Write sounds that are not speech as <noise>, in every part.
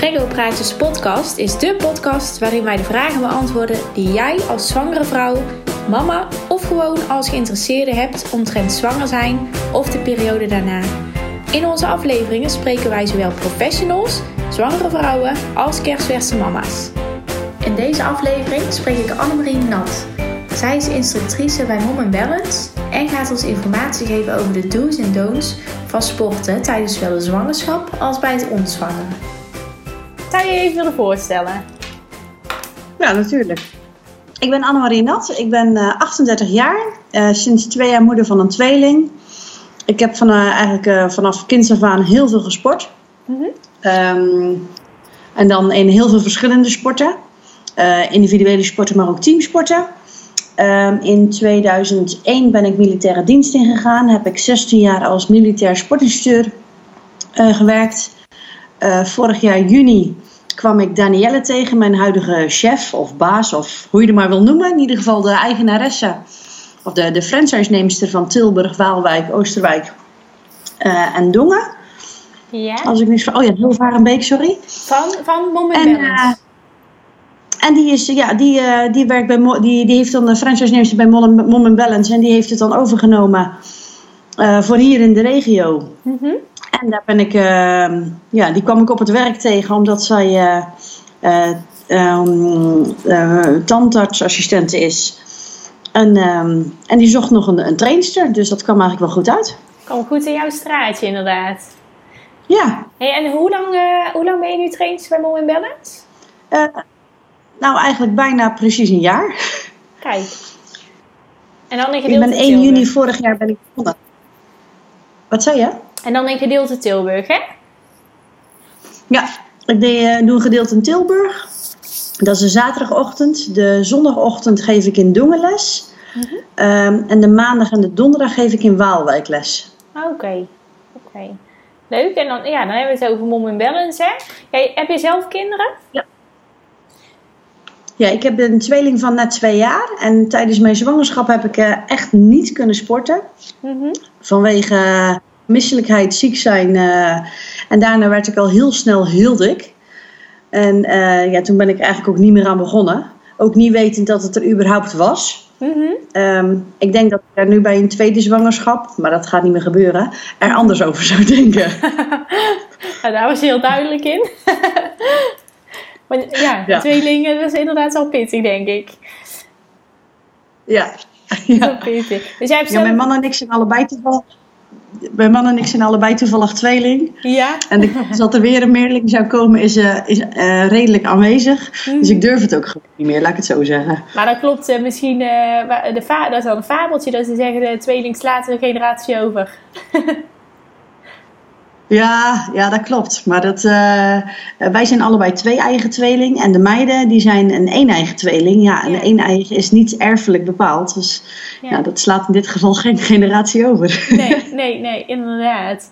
Prego Praatjes podcast is de podcast waarin wij de vragen beantwoorden die jij als zwangere vrouw, mama of gewoon als geïnteresseerde hebt omtrent zwanger zijn of de periode daarna. In onze afleveringen spreken wij zowel professionals, zwangere vrouwen als kerstverse mama's. In deze aflevering spreek ik Annemarie Nat. Zij is instructrice bij Mom Balance en gaat ons informatie geven over de do's en don'ts van sporten tijdens zowel de zwangerschap als bij het ontzwangeren. Zou je je even willen voorstellen? Ja, natuurlijk. Ik ben Annemarie Nat. Ik ben uh, 38 jaar. Uh, sinds twee jaar moeder van een tweeling. Ik heb van, uh, eigenlijk vanaf kinds af aan heel veel gesport. Mm -hmm. um, en dan in heel veel verschillende sporten. individuele sporten, maar ook teamsporten. Um, in 2001 ben ik militaire dienst ingegaan. Heb ik 16 jaar als militair sportinstructeur gewerkt. Uh, vorig jaar juni kwam ik Danielle tegen, mijn huidige chef of baas, of hoe je het maar wil noemen. In ieder geval de eigenaresse, of de, de franchise-neemster van Tilburg, Waalwijk, Oosterwijk uh, en Dongen. Ja. Als ik niks van. Oh ja, Hilvarenbeek, sorry. Van, van Mom en, uh, en die, is, ja, die, uh, die, werkt bij, die, die heeft dan de franchise-neemster bij Mom Balance en die heeft het dan overgenomen voor hier in de regio. Mm -hmm. En daar ben ik, uh, ja, die kwam ik op het werk tegen omdat zij uh, um, tandartsassistente is. En, um, en die zocht nog een, een trainster, dus dat kwam eigenlijk wel goed uit. Kwam goed in jouw straatje, inderdaad. Ja. Hey, en hoe lang, uh, hoe lang ben je nu trainster bij Mom Balance? Uh, nou, eigenlijk bijna precies een jaar. Kijk. En dan een Ik ben 1 juni vorig jaar ben ik begonnen. Wat zei je? En dan een gedeelte Tilburg, hè? Ja, ik uh, doe een gedeelte in Tilburg. Dat is een zaterdagochtend. De zondagochtend geef ik in Dongen les. Mm -hmm. um, en de maandag en de donderdag geef ik in Waalwijk les. Oké, okay. oké. Okay. Leuk. En dan, ja, dan hebben we het over mom en balance, hè? Jij, heb je zelf kinderen? Ja. Ja, ik heb een tweeling van net twee jaar. En tijdens mijn zwangerschap heb ik uh, echt niet kunnen sporten. Mm -hmm. Vanwege misselijkheid, ziek zijn. Uh, en daarna werd ik al heel snel heel dik. En uh, ja, toen ben ik eigenlijk ook niet meer aan begonnen. Ook niet wetend dat het er überhaupt was. Mm -hmm. um, ik denk dat ik er nu bij een tweede zwangerschap, maar dat gaat niet meer gebeuren, er anders over zou denken. <laughs> nou, daar was je heel duidelijk in. <laughs> maar ja, ja, tweelingen, dat is inderdaad wel pittig, denk ik. Ja. ja. pittig. Dus jij hebt ja, mijn man en ik zijn allebei toevallig mijn man en ik zijn allebei toevallig tweeling. Ja. En de kans dat er weer een meerling zou komen is, uh, is uh, redelijk aanwezig. Mhm. Dus ik durf het ook gewoon niet meer, laat ik het zo zeggen. Maar dat klopt uh, misschien, de dat is wel een fabeltje dat ze zeggen de tweeling slaat een generatie over. <laughs> Ja, ja, dat klopt. Maar dat, wij zijn allebei twee eigen tweeling. En de meiden die zijn een één eigen tweeling. Ja, en Ja. de één eigen is niet erfelijk bepaald. Dus Ja. ja. dat slaat in dit geval geen <laughs> generatie over. Nee, nee, nee, inderdaad.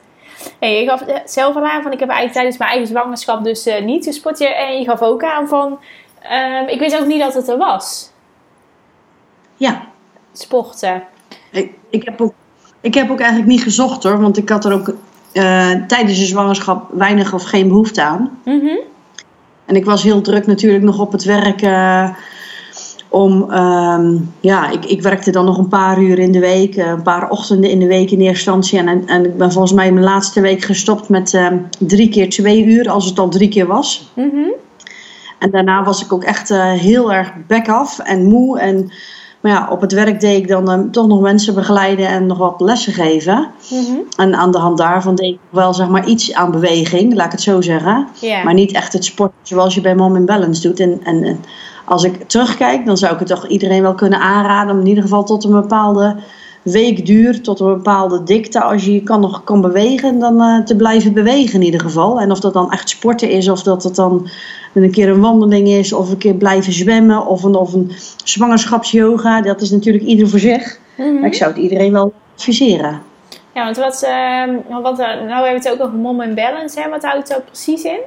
Hey, ik gaf zelf al aan van ik heb eigenlijk tijdens mijn eigen zwangerschap dus eh, niet gesport. En je gaf ook aan van ehm, ik wist ook niet dat het er was. Ja, Sporten. ik, ik, heb ook, ik heb ook eigenlijk niet gezocht hoor. Want ik had er ook eh, tijdens de zwangerschap weinig of geen behoefte aan. Mhm. En ik was heel druk natuurlijk nog op het werk. eh, om, ehm, ja, ik, ik werkte dan nog een paar uur in de week, eh, een paar ochtenden in de week in eerste instantie. En, en ik ben volgens mij mijn laatste week gestopt met ehm, drie keer twee uur, als het al drie keer was. Mhm. En daarna was ik ook echt eh, heel erg back af en moe. En, maar ja, op het werk deed ik dan eh, toch nog mensen begeleiden en nog wat lessen geven. Mhm. En aan de hand daarvan deed ik wel zeg maar iets aan beweging, laat ik het zo zeggen. Maar niet echt het sport zoals je bij Mom in Balance doet. En, en, en als ik terugkijk, dan zou ik het toch iedereen wel kunnen aanraden om in ieder geval tot een bepaalde weekduur, tot een bepaalde dikte, als je je kan nog kan bewegen, dan eh, te blijven bewegen in ieder geval. En of dat dan echt sporten is, of dat het dan een keer een wandeling is, of een keer blijven zwemmen, of een, of een zwangerschapsyoga, dat is natuurlijk ieder voor zich. Mhm. Maar ik zou het iedereen wel adviseren. Ja, want wat, ehm, wat, nou hebben we het ook over mom en balance. Hè? Wat houdt het ook precies in?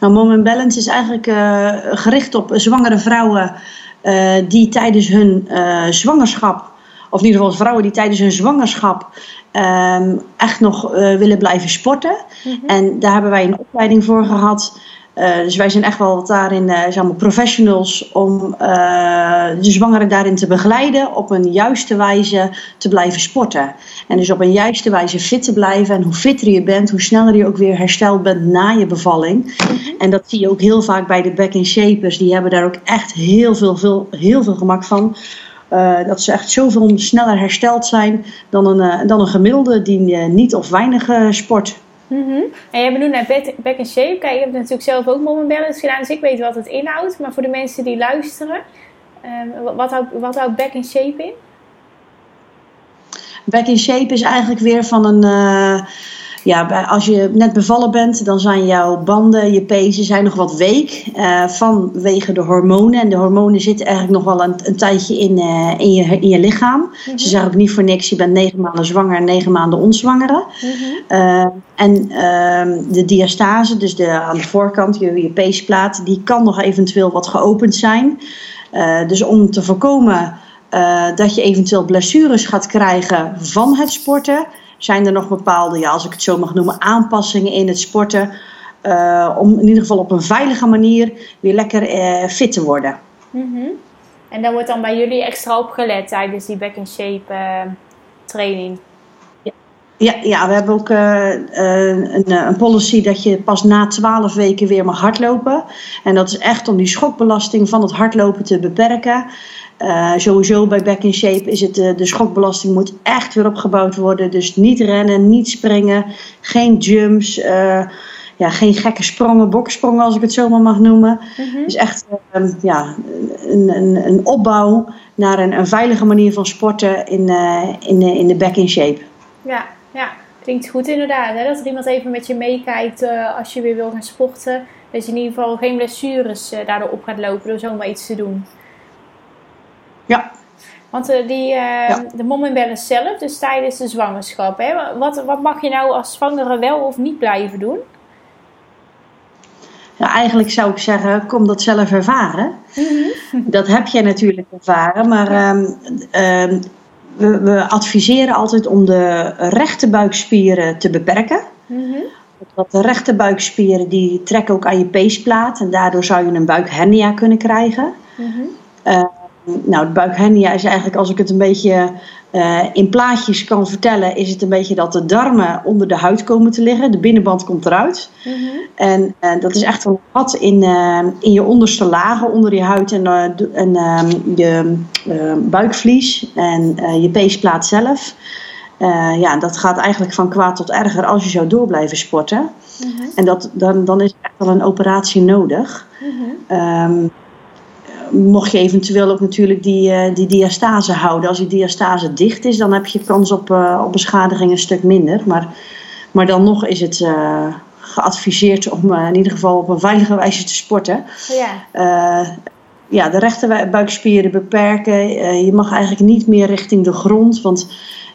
Nou, Mom and Balance is eigenlijk eh, gericht op zwangere vrouwen eh, die tijdens hun eh, zwangerschap, of in ieder geval vrouwen die tijdens hun zwangerschap ehm, echt nog willen blijven sporten. Mhm. En daar hebben wij een opleiding voor gehad. Uh, dus wij zijn echt wel wat daarin, uh, zeg professionals om uh, de zwangere daarin te begeleiden, op een juiste wijze te blijven sporten. En dus op een juiste wijze fit te blijven. En hoe fitter je bent, hoe sneller je ook weer hersteld bent na je bevalling. En dat zie je ook heel vaak bij de back-in-shapers. Die hebben daar ook echt heel veel, veel, heel veel gemak van. Dat ze echt zoveel sneller hersteld zijn dan een, dan een gemiddelde die niet of weinig sport. Mm. En jij benoemt naar back in shape. Kijk, je hebt natuurlijk zelf ook moment balance gedaan, dus ik weet wat het inhoudt. Maar voor de mensen die luisteren, wat, houdt, wat houdt back in shape in? Back in shape is eigenlijk weer van een ja, als je net bevallen bent, dan zijn jouw banden, je pezen zijn nog wat week uh, vanwege de hormonen. En de hormonen zitten eigenlijk nog wel een, een tijdje in, uh, in, je, in je lichaam. Mm -hmm. Ze zeggen ook niet voor niks, je bent negen maanden zwanger en negen maanden onzwangere. Mm -hmm. uh, en de diastase, dus de, aan de voorkant, je, je peesplaat, die kan nog eventueel wat geopend zijn. dus om te voorkomen dat je eventueel blessures gaat krijgen van het sporten zijn er nog bepaalde, ja, als ik het zo mag noemen, aanpassingen in het sporten. Uh, om in ieder geval op een veilige manier weer lekker uh, fit te worden. Mm -hmm. En daar wordt dan bij jullie extra op gelet tijdens die back in shape uh, training? Ja. Ja, ja, we hebben ook een, een policy dat je pas na 12 weken weer mag hardlopen. En dat is echt om die schokbelasting van het hardlopen te beperken. Uh, sowieso bij back in shape is het uh, de schokbelasting moet echt weer opgebouwd worden. Dus niet rennen, niet springen, geen jumps, uh, ja, geen gekke sprongen, boksprongen als ik het zo maar mag noemen. -hmm. Dus echt ja, een, een, een, opbouw naar een, een, veilige manier van sporten in, in, in de back in shape. Ja, ja, klinkt goed inderdaad. Hè? Dat er iemand even met je meekijkt als je weer wil gaan sporten. Dat je in ieder geval geen blessures daardoor op gaat lopen door zomaar iets te doen. Ja. Want uh, die, ja. de mom in balance zelf, dus tijdens de zwangerschap, hè, wat, wat mag je nou als zwangere wel of niet blijven doen? Ja, eigenlijk zou ik zeggen, kom dat zelf ervaren. Mm -hmm. Dat heb jij natuurlijk ervaren, maar um, um, we, we, adviseren altijd om de rechte buikspieren te beperken. Mm -hmm. Want de rechte buikspieren die trekken ook aan je peesplaat en daardoor zou je een buikhernia kunnen krijgen. Mm -hmm. uh, nou, de buikhernia is eigenlijk, als ik het een beetje uh, in plaatjes kan vertellen, is het een beetje dat de darmen onder de huid komen te liggen. De binnenband komt eruit. Mm -hmm. En uh, dat is echt een gat in, uh, in je onderste lagen, onder je huid en, en je buikvlies en je peesplaat zelf. ja, dat gaat eigenlijk van kwaad tot erger als je zou door blijven sporten. Mm -hmm. En dat, dan, dan is echt wel een operatie nodig. Mm -hmm. um, mocht je eventueel ook natuurlijk die, uh, die diastase houden. Als die diastase dicht is, dan heb je kans op, uh, op beschadiging een stuk minder. Maar, maar dan nog is het uh, geadviseerd om in ieder geval op een veilige wijze te sporten. Ja. ja, de rechte buikspieren beperken. je mag eigenlijk niet meer richting de grond. Want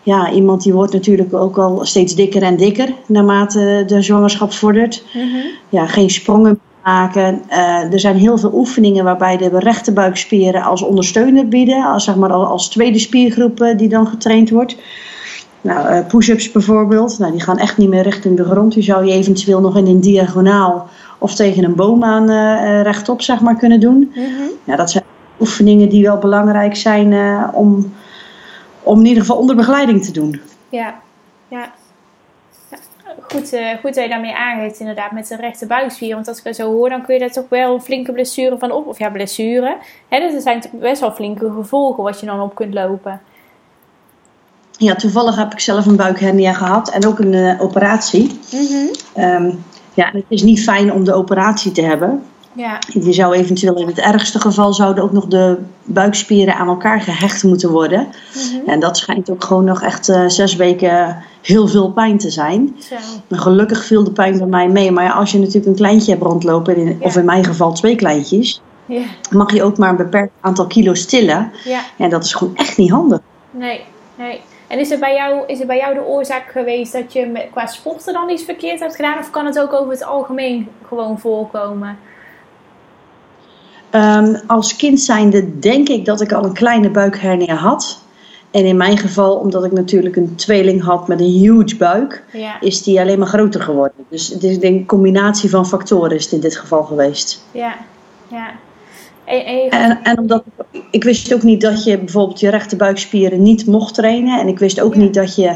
ja, iemand die wordt natuurlijk ook al steeds dikker en dikker naarmate de zwangerschap vordert. Mm -hmm. Ja, geen sprongen maken. Uh, er zijn heel veel oefeningen waarbij de rechte buikspieren als ondersteuner bieden, als, zeg maar, als tweede spiergroep die dan getraind wordt. Nou, uh, push-ups bijvoorbeeld, nou, die gaan echt niet meer richting de grond. Die zou je eventueel nog in een diagonaal of tegen een boom aan rechtop zeg maar, kunnen doen. Mm -hmm. ja, dat zijn oefeningen die wel belangrijk zijn om, om in ieder geval onder begeleiding te doen. Ja, ja goed, uh, goed dat je daarmee aangeeft, inderdaad, met de rechte buikspier. Want als ik het zo hoor, dan kun je daar toch wel flinke blessure van op. Of ja, blessure. Hè, dus er zijn best wel flinke gevolgen wat je dan op kunt lopen. Ja, toevallig heb ik zelf een buikhernia gehad en ook een uh, operatie. Mm -hmm. um, ja, het is niet fijn om de operatie te hebben. Ja. Je zou eventueel in het ergste geval zouden ook nog de buikspieren aan elkaar gehecht moeten worden. Mm -hmm. En dat schijnt ook gewoon nog echt uh, zes weken heel veel pijn te zijn. Zo. Maar gelukkig viel de pijn bij mij mee. Maar ja, als je natuurlijk een kleintje hebt rondlopen, in, ja. of in mijn geval twee kleintjes, ja. mag je ook maar een beperkt aantal kilo stillen. Ja. En dat is gewoon echt niet handig. Nee, nee. En is het, bij jou, is het bij jou de oorzaak geweest dat je met, qua sporten dan iets verkeerd hebt gedaan? Of kan het ook over het algemeen gewoon voorkomen? Um, als kind zijnde denk ik dat ik al een kleine buikhernia had. En in mijn geval, omdat ik natuurlijk een tweeling had met een huge buik, Ja, is die alleen maar groter geworden. Dus het is een combinatie van factoren is het in dit geval geweest. ja, ja. En, en je- En, en omdat ik wist ook niet dat je bijvoorbeeld je rechterbuikspieren niet mocht trainen. En ik wist ook Ja. niet dat je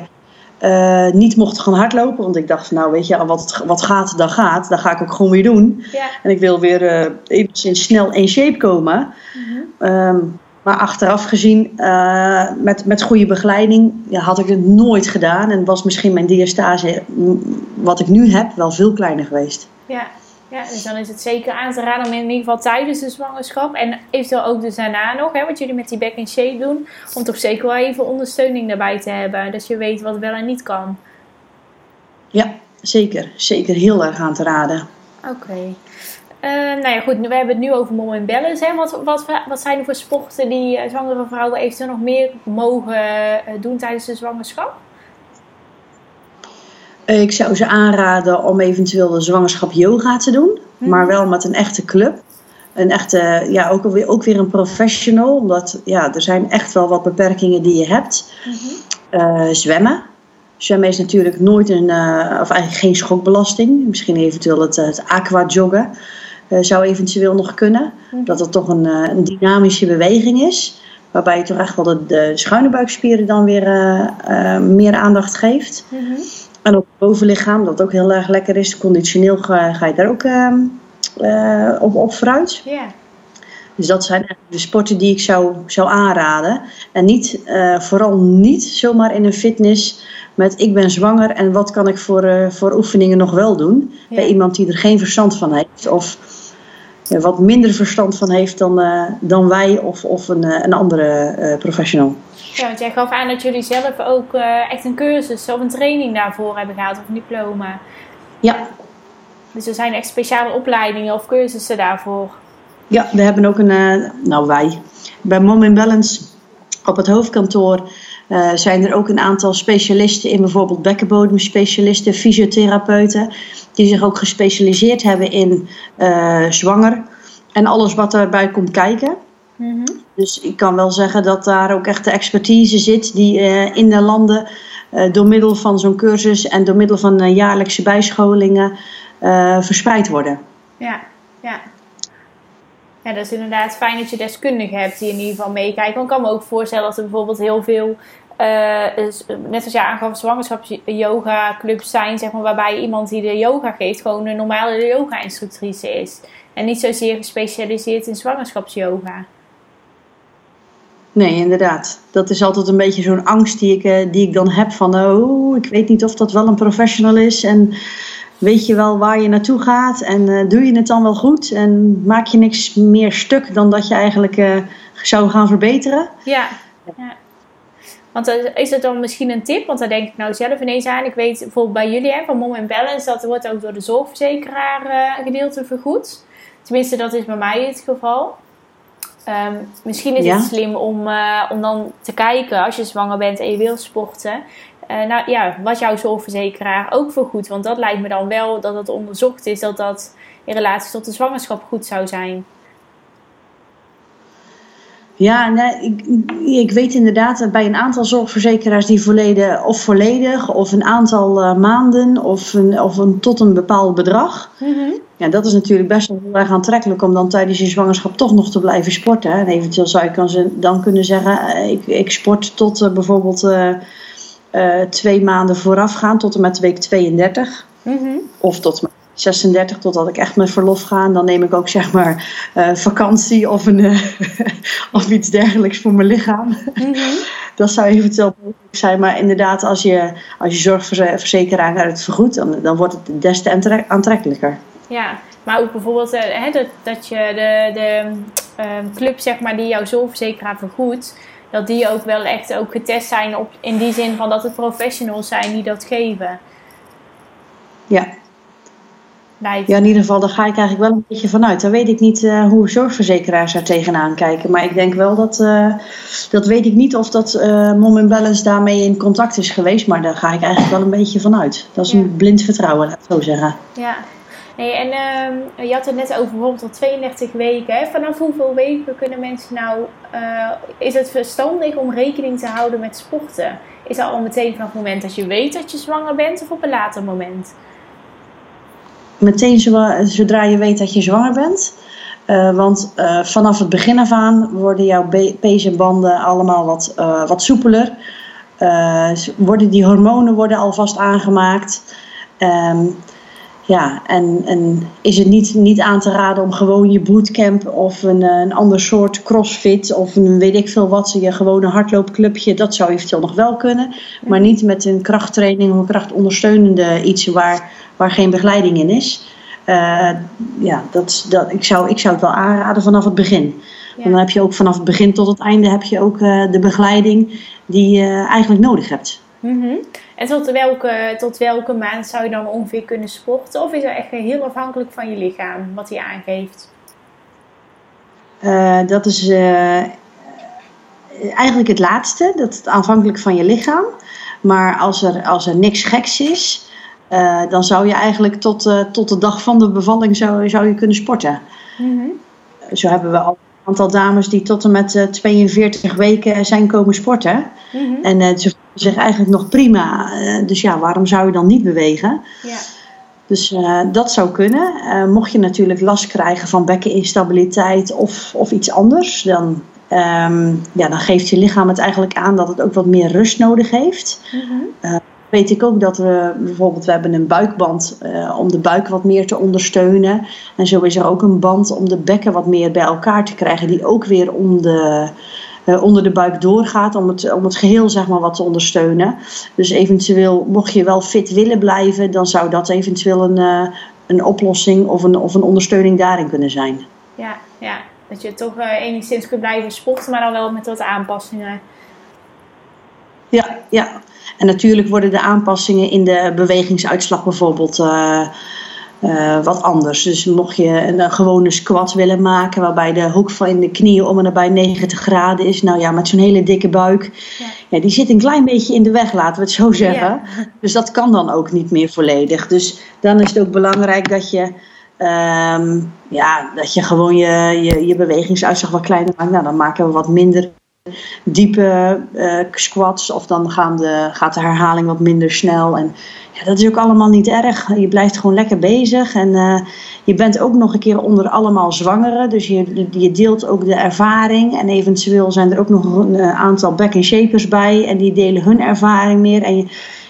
eh, niet mocht gaan hardlopen. Want ik dacht, van, nou weet je, wat, wat gaat, dan gaat. Dan ga ik ook gewoon weer doen. ja. En ik wil weer eh enigszins snel in shape komen. Mhm. Ehm, maar achteraf gezien, eh, met, met goede begeleiding, ja, had ik het nooit gedaan. En was misschien mijn diastase, wat ik nu heb, wel veel kleiner geweest. Ja. Ja, dus dan is het zeker aan te raden om in ieder geval tijdens de zwangerschap en eventueel ook dus daarna nog, hè, wat jullie met die back in shape doen, om toch zeker wel even ondersteuning daarbij te hebben, dat je weet wat wel en niet kan. Ja, zeker. Zeker heel erg aan te raden. Oké. Eh, nou ja, goed. We hebben het nu over mom en balance. Hè. Wat, wat, wat zijn er voor sporten die eh, zwangere vrouwen eventueel nog meer mogen eh, doen tijdens de zwangerschap? Eh, Ik zou ze aanraden om eventueel de zwangerschap yoga te doen, Mhm. maar wel met een echte club. Een echte, ja, ook weer, ook weer een professional, omdat ja, er zijn echt wel wat beperkingen die je hebt. Eh, zwemmen. Zwemmen is natuurlijk nooit een, eh, of eigenlijk geen schokbelasting. Misschien eventueel het, het aquajoggen eh zou eventueel nog kunnen. Mhm. Dat het toch een, een dynamische beweging is. Waarbij je toch echt wel de, de schuine buikspieren dan weer meer aandacht geeft. Mhm. En ook het bovenlichaam, dat ook heel erg lekker is. Conditioneel ga, ga je daar ook ehm, eh, op, op vooruit. Ja. Dus dat zijn eigenlijk de sporten die ik zou, zou aanraden. En niet, eh, vooral niet zomaar in een fitness met ik ben zwanger en wat kan ik voor, eh, voor oefeningen nog wel doen. Bij iemand die er geen verstand van heeft. Of wat minder verstand van heeft dan, eh, dan wij of, of een, eh, een andere eh, professional. ja, want jij gaf aan dat jullie zelf ook echt een cursus of een training daarvoor hebben gehad of een diploma. Ja, Dus er zijn echt speciale opleidingen of cursussen daarvoor. Ja, we hebben ook een, nou wij, bij Mom in Balance op het hoofdkantoor eh, zijn er ook een aantal specialisten in bijvoorbeeld bekkenbodemspecialisten, fysiotherapeuten, die zich ook gespecialiseerd hebben in eh, zwanger en alles wat daarbij komt kijken. Mhm. Dus ik kan wel zeggen dat daar ook echt de expertise zit die eh, in de landen door middel van zo'n cursus en door middel van jaarlijkse bijscholingen verspreid worden. Ja, ja. Ja, dat is inderdaad fijn dat je deskundigen hebt die in ieder geval meekijken. Want ik kan me ook voorstellen dat er bijvoorbeeld heel veel, eh, is- net zoals jij aangaf, zwangerschaps-yoga clubs zijn, zeg maar, waarbij iemand die de yoga geeft gewoon een normale yoga-instructrice is. En niet zozeer gespecialiseerd in zwangerschapsyoga. Nee, inderdaad. Dat is altijd een beetje zo'n angst die ik, eh, die ik dan heb van, oh, ik weet niet of dat wel een professional is en weet je wel waar je naartoe gaat en eh, doe je het dan wel goed en maak je niks meer stuk dan dat je eigenlijk eh, zou gaan verbeteren. Ja, ja. Want is het dan misschien een tip? Want daar denk ik nou zelf ineens aan. Ik weet bijvoorbeeld bij jullie hè, van Mom en Balance, dat wordt ook door de zorgverzekeraar eh, gedeelte vergoed. Tenminste, dat is bij mij het geval. Ehm, misschien is Ja. het slim om, eh, om dan te kijken als je zwanger bent en je wil sporten. eh, nou ja, wat jouw zorgverzekeraar ook vergoedt. Want dat lijkt me dan wel dat het onderzocht is dat dat in relatie tot de zwangerschap goed zou zijn. Ja, nee, ik, ik weet inderdaad dat bij een aantal zorgverzekeraars die volledig of volledig of een aantal eh, maanden of, een, of een, tot een bepaald bedrag. Ja, dat is natuurlijk best wel heel erg aantrekkelijk om dan tijdens je zwangerschap toch nog te blijven sporten. En eventueel zou je kan ze- dan kunnen zeggen, eh, ik, ik sport tot eh, bijvoorbeeld twee maanden voorafgaan, tot en met week 32. Mhm. Of tot en met 36, totdat ik echt met verlof ga. En dan neem ik ook zeg maar eh, vakantie of, een, eh, <laughs> of iets dergelijks voor mijn lichaam. Mhm. <laughs> Dat zou eventueel mogelijk zijn. Maar inderdaad, als je, als je zorgverzekeraar het vergoedt, dan, dan wordt het des te aantrek- aantrekkelijker. Ja, maar ook bijvoorbeeld eh, hè, dat, dat je de, de ehm, club zeg maar, die jouw zorgverzekeraar vergoedt, dat die ook wel echt ook getest zijn op, in die zin van dat het professionals zijn die dat geven. Ja. Lijkt. ja, in ieder geval, daar ga ik eigenlijk wel een beetje vanuit. Dan weet ik niet eh, hoe zorgverzekeraars daar tegenaan kijken. Maar ik denk wel dat, eh, dat weet ik niet of dat eh Mom in Balance daarmee in contact is geweest. Maar daar ga ik eigenlijk wel een beetje vanuit. Dat is Ja. een blind vertrouwen, laat ik zo zeggen. Ja. Nee, en uh, je had het net over bijvoorbeeld al 32 weken. Hè? Vanaf hoeveel weken kunnen mensen nou... Uh, is het verstandig om rekening te houden met sporten? Is dat al meteen vanaf het moment dat je weet dat je zwanger bent of op een later moment? Meteen zodra je weet dat je zwanger bent. Uh, want uh, vanaf het begin af aan worden jouw pees en banden allemaal wat, uh, wat soepeler. worden die hormonen worden alvast aangemaakt. Um, ja, en, en is het niet, niet aan te raden om gewoon je bootcamp of een, een ander soort crossfit of een weet ik veel wat, je gewone hardloopclubje, dat zou eventueel nog wel kunnen. Maar niet met een krachttraining of een krachtondersteunende iets waar, waar geen begeleiding in is. Uh, ja, dat, dat, ik, zou, ik zou het wel aanraden vanaf het begin. Ja. Dan heb je ook vanaf het begin tot het einde heb je ook uh, de begeleiding die je eigenlijk nodig hebt. Mm -hmm. En tot welke, tot welke maand zou je dan ongeveer kunnen sporten? Of is dat echt heel afhankelijk van je lichaam, wat hij aangeeft? Uh, dat is eigenlijk het laatste. Dat is afhankelijk van je lichaam. Maar als er, als er niks geks is, uh, dan zou je eigenlijk tot, uh, tot de dag van de bevalling zou, zou je kunnen sporten. Mm -hmm. Zo hebben we al een aantal dames die tot en met uh, 42 weken zijn komen sporten. Mm -hmm. En ze voelen zich eigenlijk nog prima. dus ja, waarom zou je dan niet bewegen? Ja. Dus dat zou kunnen. mocht je natuurlijk last krijgen van bekkeninstabiliteit of, of iets anders, dan, um, ja, dan geeft je lichaam het eigenlijk aan dat het ook wat meer rust nodig heeft. Mm -hmm weet ik ook dat we bijvoorbeeld, we hebben een buikband uh, om de buik wat meer te ondersteunen. En zo is er ook een band om de bekken wat meer bij elkaar te krijgen, die ook weer om de, uh, onder de buik doorgaat, om het, om het geheel zeg maar wat te ondersteunen. Dus eventueel, mocht je wel fit willen blijven, dan zou dat eventueel een, uh, een oplossing of een, of een ondersteuning daarin kunnen zijn. Ja, ja. dat je toch enigszins kunt blijven sporten, maar dan wel met wat aanpassingen. Ja, ja. En natuurlijk worden de aanpassingen in de bewegingsuitslag bijvoorbeeld uh, uh, wat anders. Dus mocht je een, gewone squat willen maken, waarbij de hoek van de knieën om en nabij 90 graden is, nou ja, met zo'n hele dikke buik, ja. ja. die zit een klein beetje in de weg, laten we het zo zeggen. Ja. Dus dat kan dan ook niet meer volledig. Dus dan is het ook belangrijk dat je. Um, ja, dat je gewoon je, je, je bewegingsuitslag wat kleiner maakt. Nou, dan maken we wat minder diepe uh, squats of dan gaan de, gaat de herhaling wat minder snel. En ja, dat is ook allemaal niet erg. Je blijft gewoon lekker bezig en uh, je bent ook nog een keer onder allemaal zwangeren. Dus je, je deelt ook de ervaring en eventueel zijn er ook nog een aantal back and shapers bij en die delen hun ervaring meer. En je,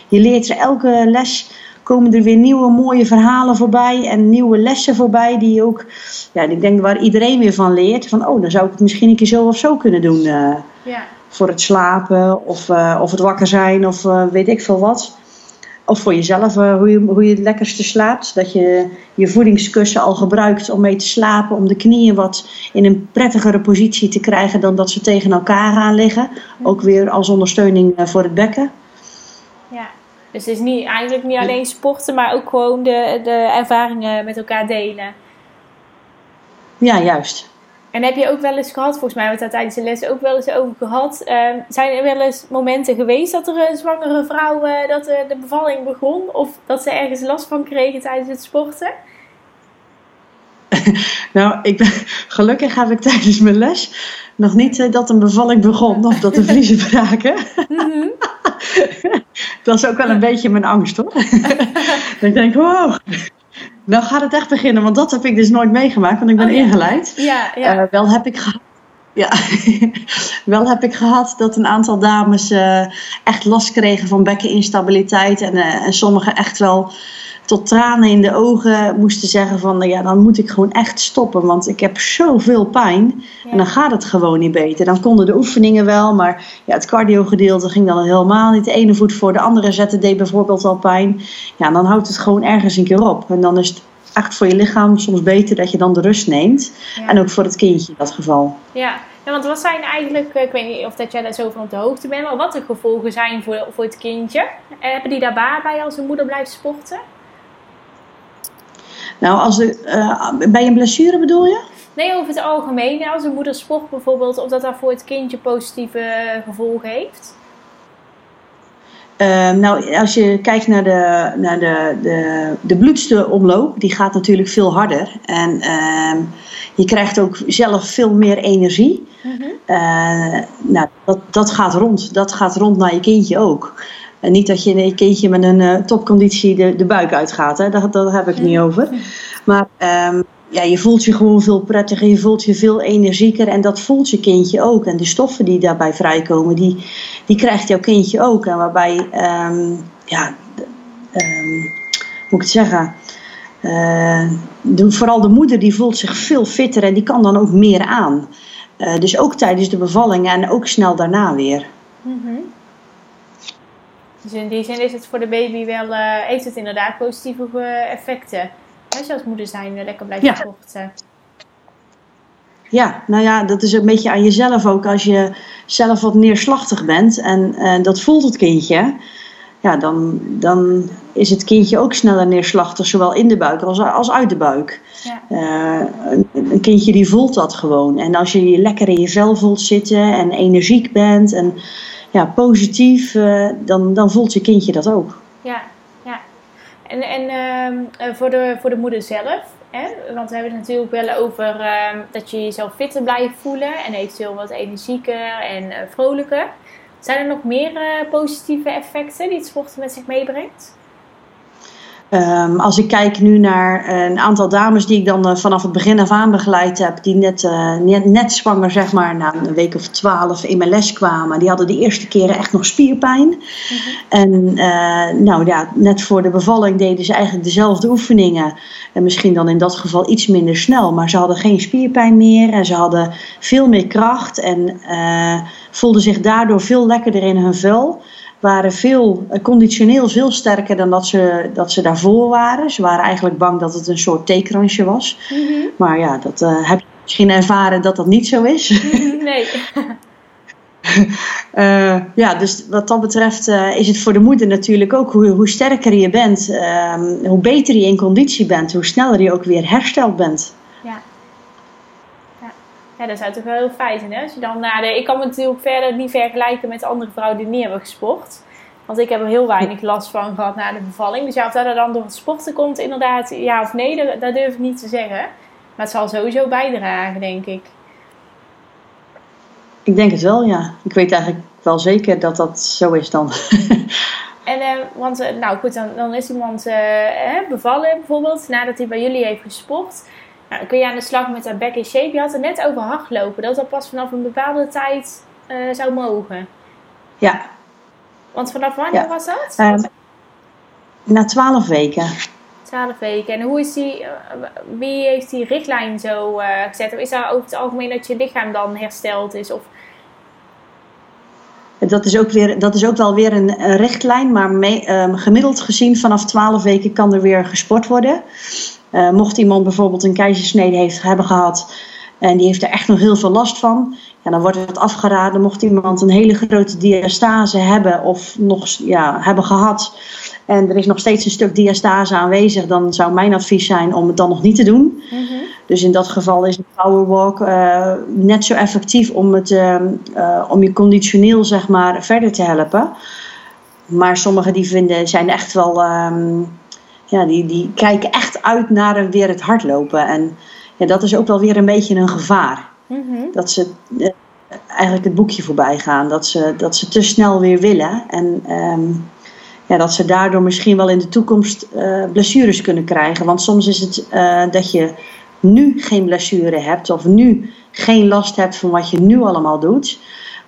je leert er elke les komen er weer nieuwe mooie verhalen voorbij en nieuwe lessen voorbij die ook, ja, ik denk waar iedereen weer van leert. Van, oh, dan zou ik het misschien een keer zo of zo kunnen doen. Uh, ja. Voor het slapen of, uh, of het wakker zijn of uh, weet ik veel wat. Of voor jezelf, hoe, je, hoe je het lekkerste slaapt. Dat je je voedingskussen al gebruikt om mee te slapen. Om de knieën wat in een prettigere positie te krijgen dan dat ze tegen elkaar gaan liggen. Ook weer als ondersteuning voor het bekken. Dus het is niet, eigenlijk niet alleen sporten, maar ook gewoon de, de ervaringen met elkaar delen. Ja, juist. En heb je ook wel eens gehad, volgens mij hebben we het daar tijdens de les ook wel eens over gehad. Uh, zijn er wel eens momenten geweest dat er een zwangere vrouw, uh, dat uh, de bevalling begon? Of dat ze ergens last van kregen tijdens het sporten? <laughs> nou, ik ben, gelukkig heb ik tijdens mijn les nog niet dat een bevalling begon of dat de vliezen <laughs> braken. Mm <laughs> dat is ook wel een beetje mijn angst hoor. dat ik denk, wow, nou gaat het echt beginnen. Want dat heb ik dus nooit meegemaakt, want ik ben oh, ja. ingeleid. Ja, ja. Uh, wel heb ik gehad. Ja, wel heb ik gehad dat een aantal dames uh, echt last kregen van bekkeninstabiliteit. En, en sommigen echt wel tot tranen in de ogen moesten zeggen van nou ja, dan moet ik gewoon echt stoppen, want ik heb zoveel pijn ja. en dan gaat het gewoon niet beter. Dan konden de oefeningen wel, maar ja, het cardio gedeelte ging dan helemaal niet. De ene voet voor de andere zetten deed bijvoorbeeld al pijn. Ja, dan houdt het gewoon ergens een keer op. En dan is het echt voor je lichaam soms beter dat je dan de rust neemt. Ja. En ook voor het kindje in dat geval. Ja. ja, want wat zijn eigenlijk, ik weet niet of dat jij daar zo van op de hoogte bent, maar wat de gevolgen zijn voor, voor het kindje? Hebben die daar baat bij als een moeder blijft sporten? Nou, als de, uh, bij een blessure bedoel je? Nee, over het algemeen. Als een moeder sport bijvoorbeeld, of dat dat voor het kindje positieve gevolgen heeft? Ehm, nou, als je kijkt naar de, naar de, de, de bloedsomloop, die gaat natuurlijk veel harder. En ehm, je krijgt ook zelf veel meer energie. Mhm. Eh, nou, dat, dat gaat rond. Dat gaat rond naar je kindje ook. En niet dat je een kindje met een uh, topconditie de, de buik uitgaat. Hè? Daar, daar heb ik niet over. Maar um, ja, je voelt je gewoon veel prettiger, je voelt je veel energieker en dat voelt je kindje ook. En de stoffen die daarbij vrijkomen, die, die krijgt jouw kindje ook. En waarbij, um, ja, um, moet ik het zeggen, uh, de, vooral de moeder die voelt zich veel fitter en die kan dan ook meer aan. Uh, dus ook tijdens de bevalling en ook snel daarna weer. Mm -hmm. Dus in die zin is het voor de baby wel, uh, heeft het inderdaad positieve effecten. Als je als moeder zijn eh, lekker blijft ja. sporten. Ja, nou ja, dat is een beetje aan jezelf ook. Als je zelf wat neerslachtig bent en dat voelt het kindje, ja, dan, dan is het kindje ook sneller neerslachtig, zowel in de buik als, als uit de buik. Ja. Uh, een, een, kindje die voelt dat gewoon. En als je je lekker in je vel voelt zitten en energiek bent en ja, positief, uh, dan, dan voelt je kindje dat ook. Ja, en, en ehm, eh, voor, de, voor de moeder zelf, hè? want we hebben het natuurlijk wel over uh, dat je jezelf fitter blijft voelen en eventueel wat energieker en uh, vrolijker. Zijn er nog meer positieve effecten die het sporten met zich meebrengt? Um, als ik kijk nu naar een aantal dames die ik dan uh, vanaf het begin af aan begeleid heb, die net, uh, net, net, zwanger, zeg maar, na een week of twaalf in mijn les kwamen, die hadden de eerste keren echt nog spierpijn. Mm -hmm. En nou ja, net voor de bevalling deden ze eigenlijk dezelfde oefeningen. En misschien dan in dat geval iets minder snel, maar ze hadden geen spierpijn meer en ze hadden veel meer kracht en voelden zich daardoor veel lekkerder in hun vel waren veel, eh, conditioneel veel sterker dan dat ze, dat ze daarvoor waren. Ze waren eigenlijk bang dat het een soort theekransje was. Mm -hmm. Maar ja, dat uh, heb je misschien ervaren dat dat niet zo is. nee. uh, <laughs> ja, dus wat dat betreft uh, is het voor de moeder natuurlijk ook hoe, hoe sterker je bent, uh, hoe beter je in conditie bent, hoe sneller je ook weer hersteld bent. Ja. Dat zou toch wel heel fijn zijn. Hè? Als je dan naar de, ik kan me natuurlijk verder niet vergelijken met andere vrouwen die niet hebben gesport. Want ik heb er heel weinig last van gehad na de bevalling. Dus ja, of dat er dan door het sporten komt, inderdaad, ja of nee, dat, dat durf ik niet te zeggen. Maar het zal sowieso bijdragen, denk ik. Ik denk het wel, ja. Ik weet eigenlijk wel zeker dat dat zo is dan. <laughs> en, uh, want, uh, nou goed, dan, dan is iemand uh, bevallen bijvoorbeeld, nadat hij bij jullie heeft gesport. Nou, kun je aan de slag met dat back in shape. Je had het net over hardlopen. Dat dat pas vanaf een bepaalde tijd uh, zou mogen. Ja. Want vanaf wanneer ja. was dat? Um, na twaalf weken. Twaalf weken. En hoe is die, uh, wie heeft die richtlijn zo uh, gezet? Of is dat over het algemeen dat je lichaam dan hersteld is? Of... Dat is, ook weer, dat is ook wel weer een, een richtlijn, maar mee, um, gemiddeld gezien vanaf 12 weken kan er weer gesport worden. Uh, mocht iemand bijvoorbeeld een keizersnede heeft, hebben gehad en die heeft er echt nog heel veel last van, ja, dan wordt het afgeraden. Mocht iemand een hele grote diastase hebben of nog ja, hebben gehad en er is nog steeds een stuk diastase aanwezig, dan zou mijn advies zijn om het dan nog niet te doen. Mm -hmm. Dus in dat geval is een powerwalk uh, net zo effectief om, het, uh, uh, om je conditioneel zeg maar, verder te helpen. Maar sommigen die vinden, zijn echt wel um, ja, die, die kijken echt uit naar weer het hardlopen. En ja, dat is ook wel weer een beetje een gevaar. Mm -hmm. Dat ze uh, eigenlijk het boekje voorbij gaan. Dat ze, dat ze te snel weer willen. En um, ja, dat ze daardoor misschien wel in de toekomst uh, blessures kunnen krijgen. Want soms is het uh, dat je nu geen blessure hebt. Of nu geen last hebt van wat je nu allemaal doet.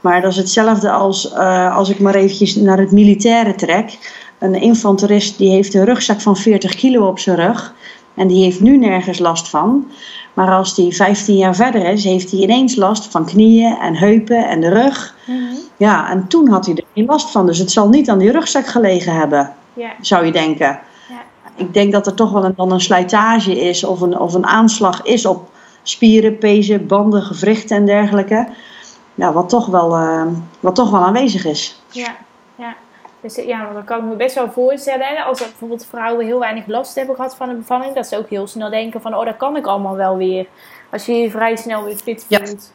Maar dat is hetzelfde als als ik maar eventjes naar het militaire trek een infanterist die heeft een rugzak van 40 kilo op zijn rug. En die heeft nu nergens last van. Maar als die 15 jaar verder is, heeft hij ineens last van knieën en heupen en de rug. Mm -hmm. Ja, en toen had hij er geen last van. Dus het zal niet aan die rugzak gelegen hebben, yeah. zou je denken. Yeah. Ik denk dat er toch wel een, dan een slijtage is of een, of een aanslag is op spieren, pezen, banden, gewrichten en dergelijke. Ja, wat toch wel, uh, wat toch wel aanwezig is. Ja, ja. Dus ja, dan kan ik me best wel voorstellen. Als er bijvoorbeeld vrouwen heel weinig last hebben gehad van een bevalling. Dat ze ook heel snel denken van, oh dat kan ik allemaal wel weer. Als je je vrij snel weer fit voelt.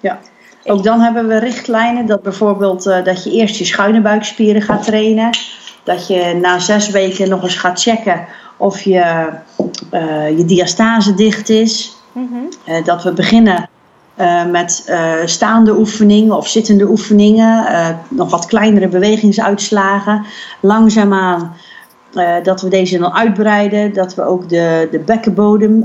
Ja. ja. Ook dan hebben we richtlijnen dat bijvoorbeeld uh, dat je eerst je schuine buikspieren gaat trainen. Dat je na zes weken nog eens gaat checken of je, uh, je diastase dicht is. Mm dat we beginnen uh, met uh, staande oefeningen of zittende oefeningen, uh, nog wat kleinere bewegingsuitslagen. Langzaamaan dat we deze dan uitbreiden, dat we ook de, de bekkenbodem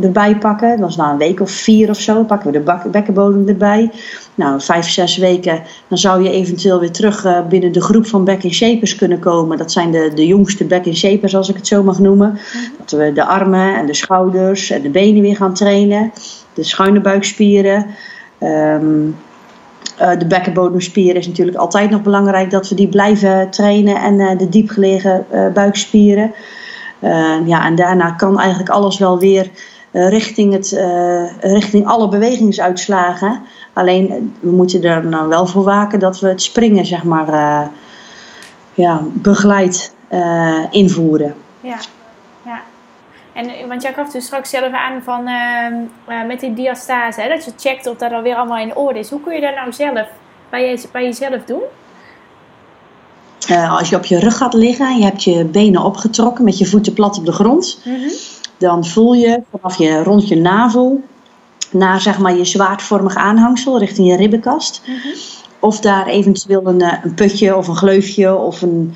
erbij pakken. Dat is na een week of vier of zo, pakken we de bekkenbodem erbij. Nou, vijf, zes weken, dan zou je eventueel weer terug binnen de groep van back shapers kunnen komen. Dat zijn de, de jongste back shapers, als ik het zo mag noemen. Dat we de armen en de schouders en de benen weer gaan trainen de schuine buikspieren. Um, uh, de bekkenbodemspieren is natuurlijk altijd nog belangrijk dat we die blijven trainen en uh, de diepgelegen uh, buikspieren. Ehm, ja, en daarna kan eigenlijk alles wel weer richting, het, richting alle bewegingsuitslagen. Alleen we moeten er nou wel voor waken dat we het springen zeg maar ja, begeleid invoeren. Ja. En, want jij gaf dus straks zelf aan van ehm, eh, met die diastase, hè, dat je checkt of dat alweer allemaal in orde is. Hoe kun je dat nou zelf bij, je, bij jezelf doen? Uh, als je op je rug gaat liggen en je hebt je benen opgetrokken met je voeten plat op de grond, mm -hmm. dan voel je vanaf je rond je navel naar zeg maar je zwaardvormig aanhangsel richting je ribbenkast. Mm -hmm. Of daar eventueel een, eh, een, putje of een gleufje of een,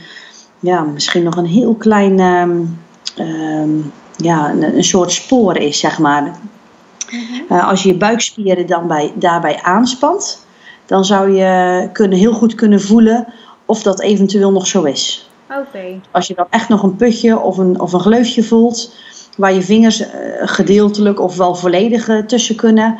ja, misschien nog een heel klein. Um, um, ja, een, een, soort spoor is, zeg maar. Mhm. Uh, als je je buikspieren dan bij, daarbij aanspant, dan zou je kunnen, heel goed kunnen voelen of dat eventueel nog zo is. Okay. Als je dan echt nog een putje of een, of een gleufje voelt, waar je vingers uh, gedeeltelijk of wel volledig uh, tussen kunnen,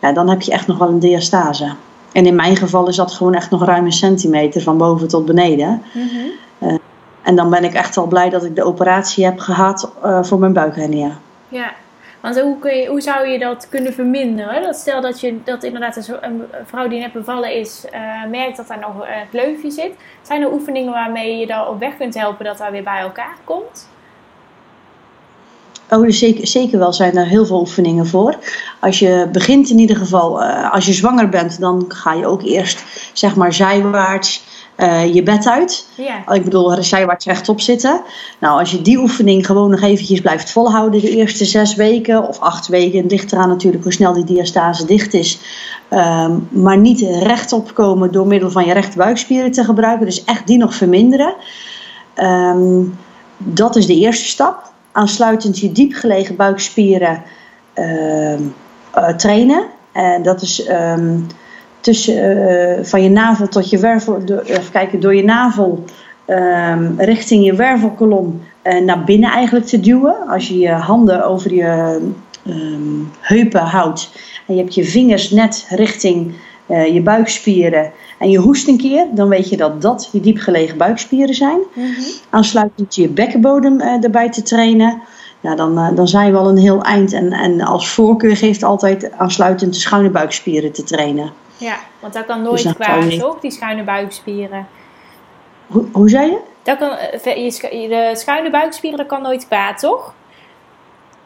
ja, dan heb je echt nog wel een diastase. En in mijn geval is dat gewoon echt nog ruim een centimeter van boven tot beneden. Mm -hmm. En dan ben ik echt al blij dat ik de operatie heb gehad uh, voor mijn buikhernia. Ja, want hoe, kun je, hoe zou je dat kunnen verminderen? Dat stel dat, je, dat inderdaad een, vrouw die net bevallen is, uh, merkt dat daar nog een kleufje zit. Zijn er oefeningen waarmee je dan op weg kunt helpen dat dat weer bij elkaar komt? Oh, dus zeker, zeker wel zijn er heel veel oefeningen voor. Als je begint in ieder geval, uh, als je zwanger bent, dan ga je ook eerst zeg maar zijwaarts uh, je bed uit. Ja. Ik bedoel, zijwaarts rechtop zitten. Nou, als je die oefening gewoon nog eventjes blijft volhouden de eerste zes weken of acht weken. Het ligt eraan natuurlijk hoe snel die diastase dicht is. Um, maar niet rechtop komen door middel van je rechte buikspieren te gebruiken. Dus echt die nog verminderen. Um, dat is de eerste stap. Aansluitend je diep gelegen buikspieren uh, uh, trainen. En dat is um, tussen, uh, van je navel tot je wervel, door, even kijken, door je navel um, richting je wervelkolom uh, naar binnen eigenlijk te duwen. Als je je handen over je um, heupen houdt en je hebt je vingers net richting uh, je buikspieren en je hoest een keer, dan weet je dat dat je diepgelegen buikspieren zijn. Mm -hmm. Aansluitend je bekkenbodem erbij te trainen. Ja, dan, dan zijn we al een heel eind. En, en als voorkeur geeft altijd aansluitend de schuine buikspieren te trainen. Ja, want dat kan nooit dus kwaad, toch? Die schuine buikspieren. Hoe, hoe zei je? Dat kan, je, de schuine buikspieren, dat kan nooit kwaad, toch?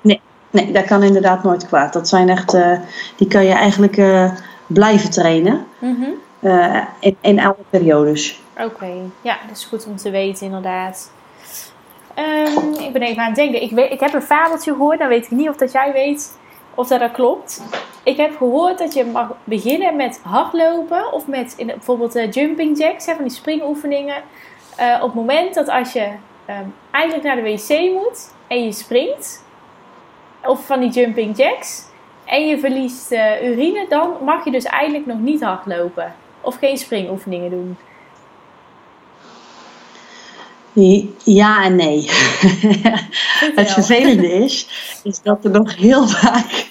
Nee, nee, dat kan inderdaad nooit kwaad. Dat zijn echt, uh, die kan je eigenlijk uh, blijven trainen. Mm -hmm. uh, in, in alle periodes. Oké, okay. ja, dat is goed om te weten inderdaad. Um, ik ben even aan het denken. Ik, weet, ik heb een fabeltje gehoord, dan weet ik niet of dat jij weet of dat, dat klopt. Ik heb gehoord dat je mag beginnen met hardlopen of met in, bijvoorbeeld uh, jumping jacks, hè, van die springoefeningen. Uh, op het moment dat als je um, eigenlijk naar de wc moet en je springt, of van die jumping jacks, en je verliest uh, urine, dan mag je dus eigenlijk nog niet hardlopen of geen springoefeningen doen. Ja en nee. het vervelende is, is dat er nog heel vaak.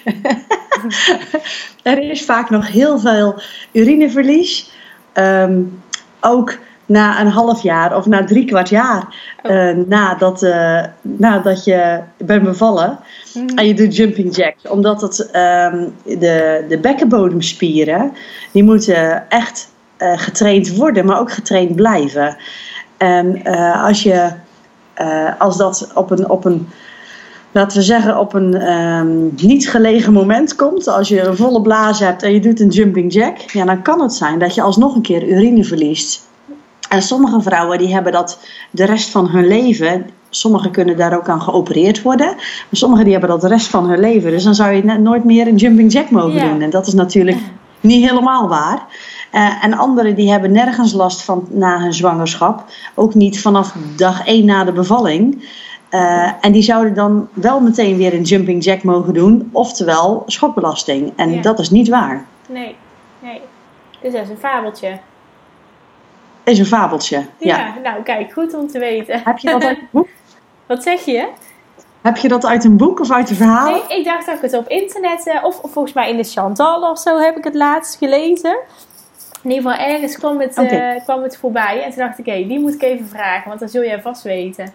er is vaak nog heel veel urineverlies. Um, ook na een half jaar of na drie kwart jaar uh, nadat, uh, nadat je bent bevallen. Mm -hmm. En je doet jumping jacks. Omdat het, um, de, de bekkenbodemspieren, die moeten echt uh, getraind worden, maar ook getraind blijven. En uh, als, je, uh, als dat op een, op een laten we zeggen, op een ehm, niet gelegen moment komt, als je een volle blaas hebt en je doet een jumping jack, ja, dan kan het zijn dat je alsnog een keer urine verliest. En sommige vrouwen die hebben dat de rest van hun leven. Sommigen kunnen daar ook aan geopereerd worden. Maar sommigen die hebben dat de rest van hun leven. Dus dan zou je net nooit meer een jumping jack mogen doen. En dat is natuurlijk niet helemaal waar. Eh, en anderen die hebben nergens last van na hun zwangerschap. Ook niet vanaf dag 1 na de bevalling. Eh, en die zouden dan wel meteen weer een jumping jack mogen doen. Oftewel schokbelasting. En Ja. dat is niet waar. Nee, nee. Dus dat is een fabeltje. Is een fabeltje. Ja, ja. nou kijk, goed om te weten. Heb je dat uit een boek? <laughs> Wat zeg je? Heb je dat uit een boek of uit een verhaal? Nee, ik dacht dat ik het op internet, eh, of, of volgens mij in de Chantal of zo heb ik het laatst gelezen. In ieder geval ergens kwam het, eh, kwam het voorbij. En toen dacht ik, hé, die moet ik even vragen, want dat zul jij vast weten.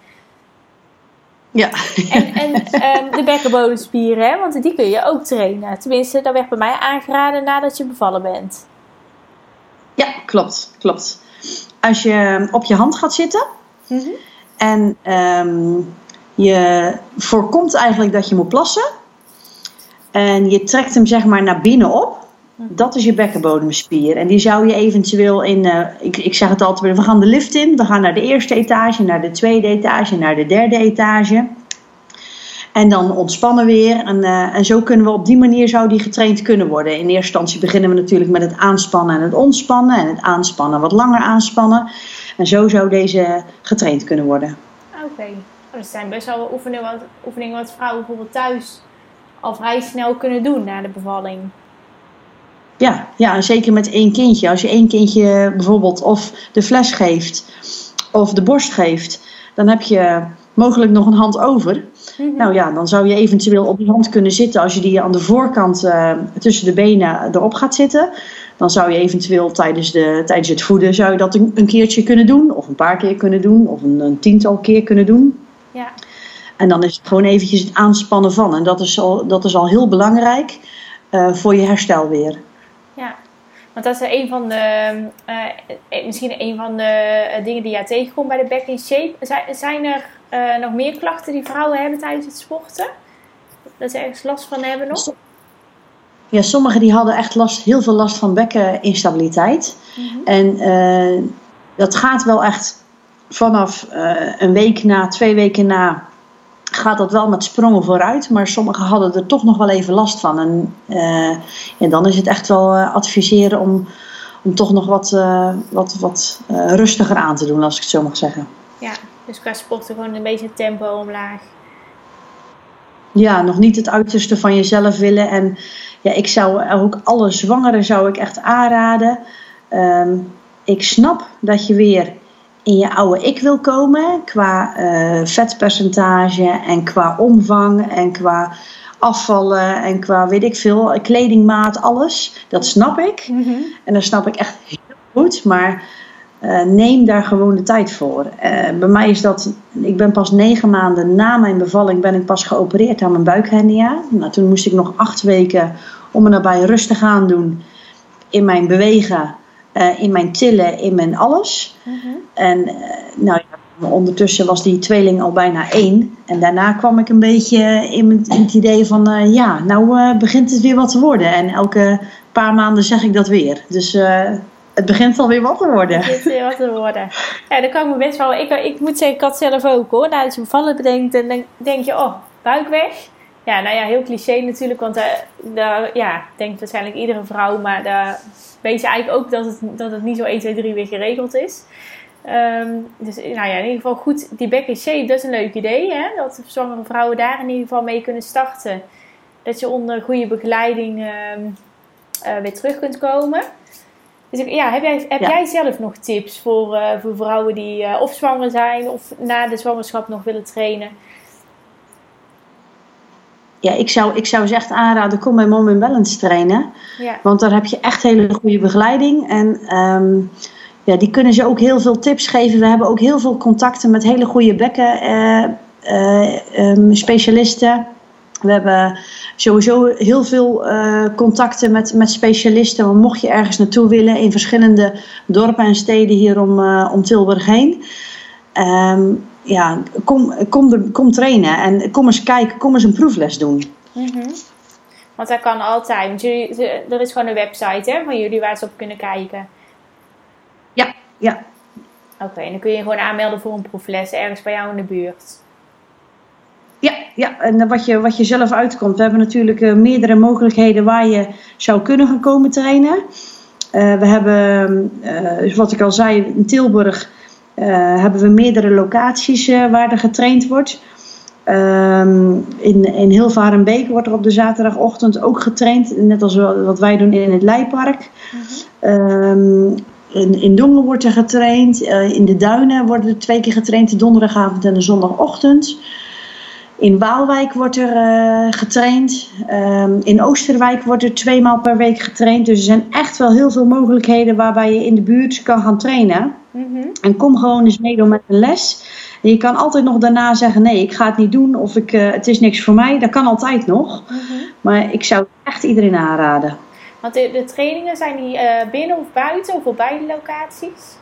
Ja. En, en ehm, de bekkenbodemspieren, hè, want die kun je ook trainen. Tenminste, dat werd bij mij aangeraden nadat je bevallen bent. ja, klopt, klopt. Als je op je hand gaat zitten Mhm. en ehm, je voorkomt eigenlijk dat je moet plassen en je trekt hem zeg maar naar binnen op, dat is je bekkenbodemspier. En die zou je eventueel in, eh, ik, ik zeg het altijd, we gaan de lift in, we gaan naar de eerste etage, naar de tweede etage, naar de derde etage. En dan ontspannen weer. En, eh, en zo kunnen we op die manier zou die getraind kunnen worden. In eerste instantie beginnen we natuurlijk met het aanspannen en het ontspannen. En het aanspannen wat langer aanspannen. En zo zou deze getraind kunnen worden. Oké. Oh, dat zijn best wel oefeningen wat, oefeningen wat vrouwen bijvoorbeeld thuis al vrij snel kunnen doen na de bevalling. Ja, ja, zeker met één kindje. Als je één kindje bijvoorbeeld of de fles geeft of de borst geeft, dan heb je mogelijk nog een hand over. Mhm. Nou ja, dan zou je eventueel op die hand kunnen zitten als je die aan de voorkant eh, tussen de benen erop gaat zitten. Dan zou je eventueel tijdens, de, tijdens het voeden zou je dat een, een keertje kunnen doen. Of een paar keer kunnen doen. Of een, een tiental keer kunnen doen. Ja. En dan is het gewoon eventjes het aanspannen van. En dat is al, dat is al heel belangrijk eh, voor je herstel weer. Ja, want dat is een van de, eh, eh, misschien een van de eh, dingen die jij tegenkomt bij de back in shape. Zijn, zijn er nog meer klachten die vrouwen hebben tijdens het sporten? Dat ze ergens last van hebben nog? Ja, sommigen die hadden echt last, heel veel last van bekkeninstabiliteit. En eh, dat gaat wel echt vanaf een week na, twee weken na, gaat dat wel met sprongen vooruit. Maar sommigen hadden er toch nog wel even last van. En, eh, en dan is het echt wel eh, adviseren om, om toch nog wat, eh, wat, wat rustiger aan te doen, als ik het zo mag zeggen. Ja, dus qua sporten gewoon een beetje tempo omlaag. Ja, nog niet het uiterste van jezelf willen. En ja, ik zou ook alle zwangeren zou ik echt aanraden. Ehm, ik snap dat je weer in je oude ik wil komen. Qua eh, vetpercentage en qua omvang en qua afvallen en qua weet ik veel, kledingmaat, alles. Dat snap ik. En dat snap ik echt heel goed. Maar eh, neem daar gewoon de tijd voor. Eh, bij mij is dat, ik ben pas negen maanden na mijn bevalling ben ik pas geopereerd aan mijn buikhernia. Nou, toen moest ik nog acht weken om me daarbij rustig aan doen in mijn bewegen, in mijn tillen, in mijn alles. En eh, nou ondertussen was die tweeling al bijna één. En daarna kwam ik een beetje in, mijn- in het idee van, eh, ja, nou eh, begint het weer wat te worden. En elke paar maanden zeg ik dat weer. Dus het begint alweer wat te worden. Dit is weer wat te worden. Ja, dat kan ik me best wel. Ik, ik moet zeggen, ik had zelf ook hoor. Nadat je bevallen bedenkt, en dan denk je, oh, buik weg. Ja, nou ja, heel cliché natuurlijk, want daar ja, denkt waarschijnlijk iedere vrouw, maar daar weet je eigenlijk ook dat het, dat het niet zo 1, 2, 3 weer geregeld is. Ehm, dus nou ja, in ieder geval goed, die back in shape, dat is een leuk idee. Hè? Dat zwangere vrouwen daar in ieder geval mee kunnen starten. Dat je onder goede begeleiding ehm, eh, weer terug kunt komen. Dus ja, heb, jij, heb Ja. jij zelf nog tips voor, eh, voor vrouwen die eh, of zwanger zijn of na de zwangerschap nog willen trainen? Ja, ik zou, ik zou ze echt aanraden, kom bij Mom in Balance trainen. Ja, Want daar heb je echt hele goede begeleiding. En ehm, ja, die kunnen ze ook heel veel tips geven. We hebben ook heel veel contacten met hele goede bekken eh, eh, ehm, specialisten. We hebben sowieso heel veel eh, contacten met, met specialisten. Want mocht je ergens naartoe willen in verschillende dorpen en steden hier om, om Tilburg heen. Ehm, ja, kom, kom, kom trainen en kom eens kijken, kom eens een proefles doen. Mhm. Want dat kan altijd. Jullie, er is gewoon een website hè, van jullie waar ze op kunnen kijken. Ja. Oké, en dan kun je gewoon aanmelden voor een proefles ergens bij jou in de buurt. Ja, ja, en wat je, wat je zelf uitkomt. We hebben natuurlijk uh, meerdere mogelijkheden waar je zou kunnen gaan komen trainen. Uh, we hebben, uh, wat ik al zei, in Tilburg hebben we meerdere locaties waar er getraind wordt. Um, in, in Hilvarenbeek wordt er op de zaterdagochtend ook getraind, net als wat wij doen in het Leipark. Mm -hmm. In, in Dongen wordt er getraind, in de Duinen worden er twee keer getraind, de donderdagavond en de zondagochtend. In Waalwijk wordt er uh, getraind. Um, in Oosterwijk wordt er twee maal per week getraind. Dus er zijn echt wel heel veel mogelijkheden waarbij je in de buurt kan gaan trainen. Mm -hmm. En kom gewoon eens meedoen met een les. En je kan altijd nog daarna zeggen: nee, ik ga het niet doen of ik, uh, het is niks voor mij. Dat kan altijd nog. Mm -hmm. Maar ik zou echt iedereen aanraden. Want de, de trainingen zijn die uh, binnen of buiten of op beide locaties?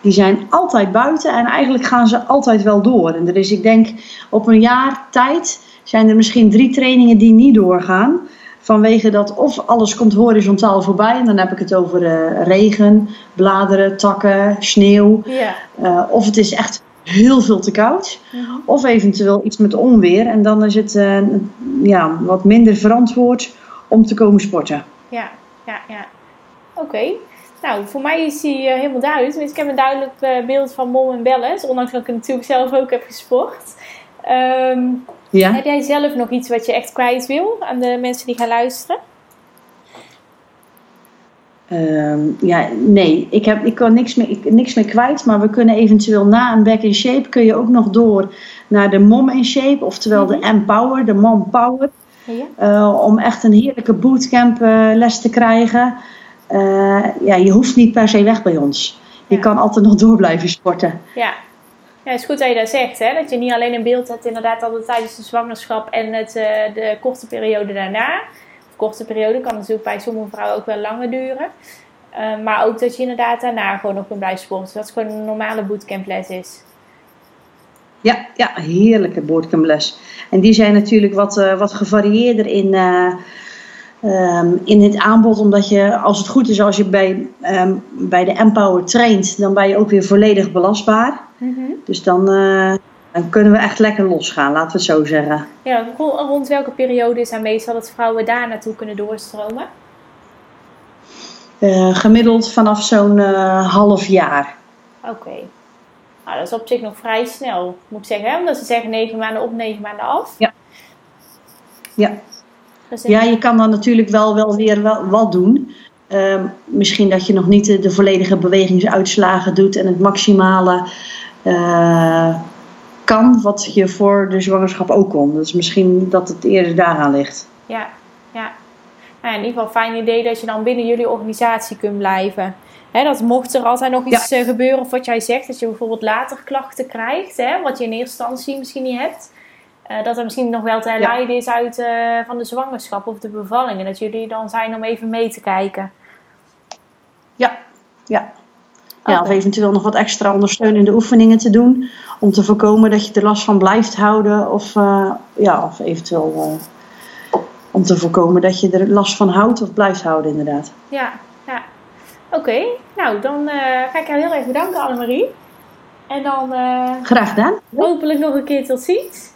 Die zijn altijd buiten en eigenlijk gaan ze altijd wel door. En er is, ik denk, op een jaar tijd zijn er misschien drie trainingen die niet doorgaan. Vanwege dat of alles komt horizontaal voorbij, en dan heb ik het over uh, regen, bladeren, takken, sneeuw. Ja. Uh, of het is echt heel veel te koud. Mhm. Of eventueel iets met onweer. En dan is het ja, wat minder verantwoord om te komen sporten. Ja, ja, ja. Oké. Nou, voor mij is die uh, helemaal duidelijk. Tenminste, ik heb een duidelijk uh, beeld van mom en balance. Ondanks dat ik natuurlijk zelf ook heb gesport. Um, ja. Heb jij zelf nog iets wat je echt kwijt wil aan de mensen die gaan luisteren? Um, ja, nee, ik, heb, ik kan niks meer, ik, niks meer kwijt. Maar we kunnen eventueel na een back in shape... kun je ook nog door naar de mom in shape. Oftewel de M-Power, de mom power. Ja. Uh, om echt een heerlijke bootcamp les te krijgen... Uh, ja, je hoeft niet per se weg bij ons. Je Ja. kan altijd nog door blijven sporten. Ja. Ja, het is goed dat je dat zegt, hè? Dat je niet alleen een beeld hebt inderdaad altijd tijdens de zwangerschap en het, de korte periode daarna. Of korte periode kan natuurlijk bij sommige vrouwen ook wel langer duren. Uh, maar ook dat je inderdaad daarna gewoon nog kunt blijven sporten. Dat het gewoon een normale bootcamples is. Ja, ja heerlijke bootcamples. En die zijn natuurlijk wat, uh, wat gevarieerder in, um, in het aanbod. Omdat je, als het goed is, als je bij, um, bij de Empower traint, dan ben je ook weer volledig belastbaar. Mm -hmm. Dus dan, uh, dan kunnen we echt lekker losgaan, laten we het zo zeggen. Ja, rond welke periode is dan meestal dat vrouwen daar naartoe kunnen doorstromen? Gemiddeld vanaf zo'n half jaar. Oké. Okay. Nou, dat is op zich nog vrij snel, moet ik zeggen. Hè? Omdat ze zeggen negen maanden op, negen maanden af. Ja. Ja. Dus ja, je kan dan natuurlijk wel, wel weer wel, wat doen. Uh, misschien dat je nog niet de, de, volledige bewegingsuitslagen doet en het maximale uh, kan wat je voor de zwangerschap ook kon. Dus misschien dat het eerder daaraan ligt. Ja, ja. Nou, in ieder geval een fijn idee dat je dan binnen jullie organisatie kunt blijven. He, dat mocht er altijd nog iets ja. gebeuren, of wat jij zegt, dat je bijvoorbeeld later klachten krijgt, hè, wat je in eerste instantie misschien niet hebt. Uh, dat er misschien nog wel te herleiden ja. is uit uh, van de zwangerschap of de bevalling. En dat jullie dan zijn om even mee te kijken. Ja, ja. ja of eventueel nog wat extra ondersteunende oefeningen te doen. Om te voorkomen dat je er last van blijft houden. Of, uh, ja, of eventueel om te voorkomen dat je er last van houdt of blijft houden inderdaad. Ja, ja. Oké, okay. nou dan ga ik jou heel erg bedanken Annemarie. En dan Graag gedaan. hopelijk nog een keer tot ziens.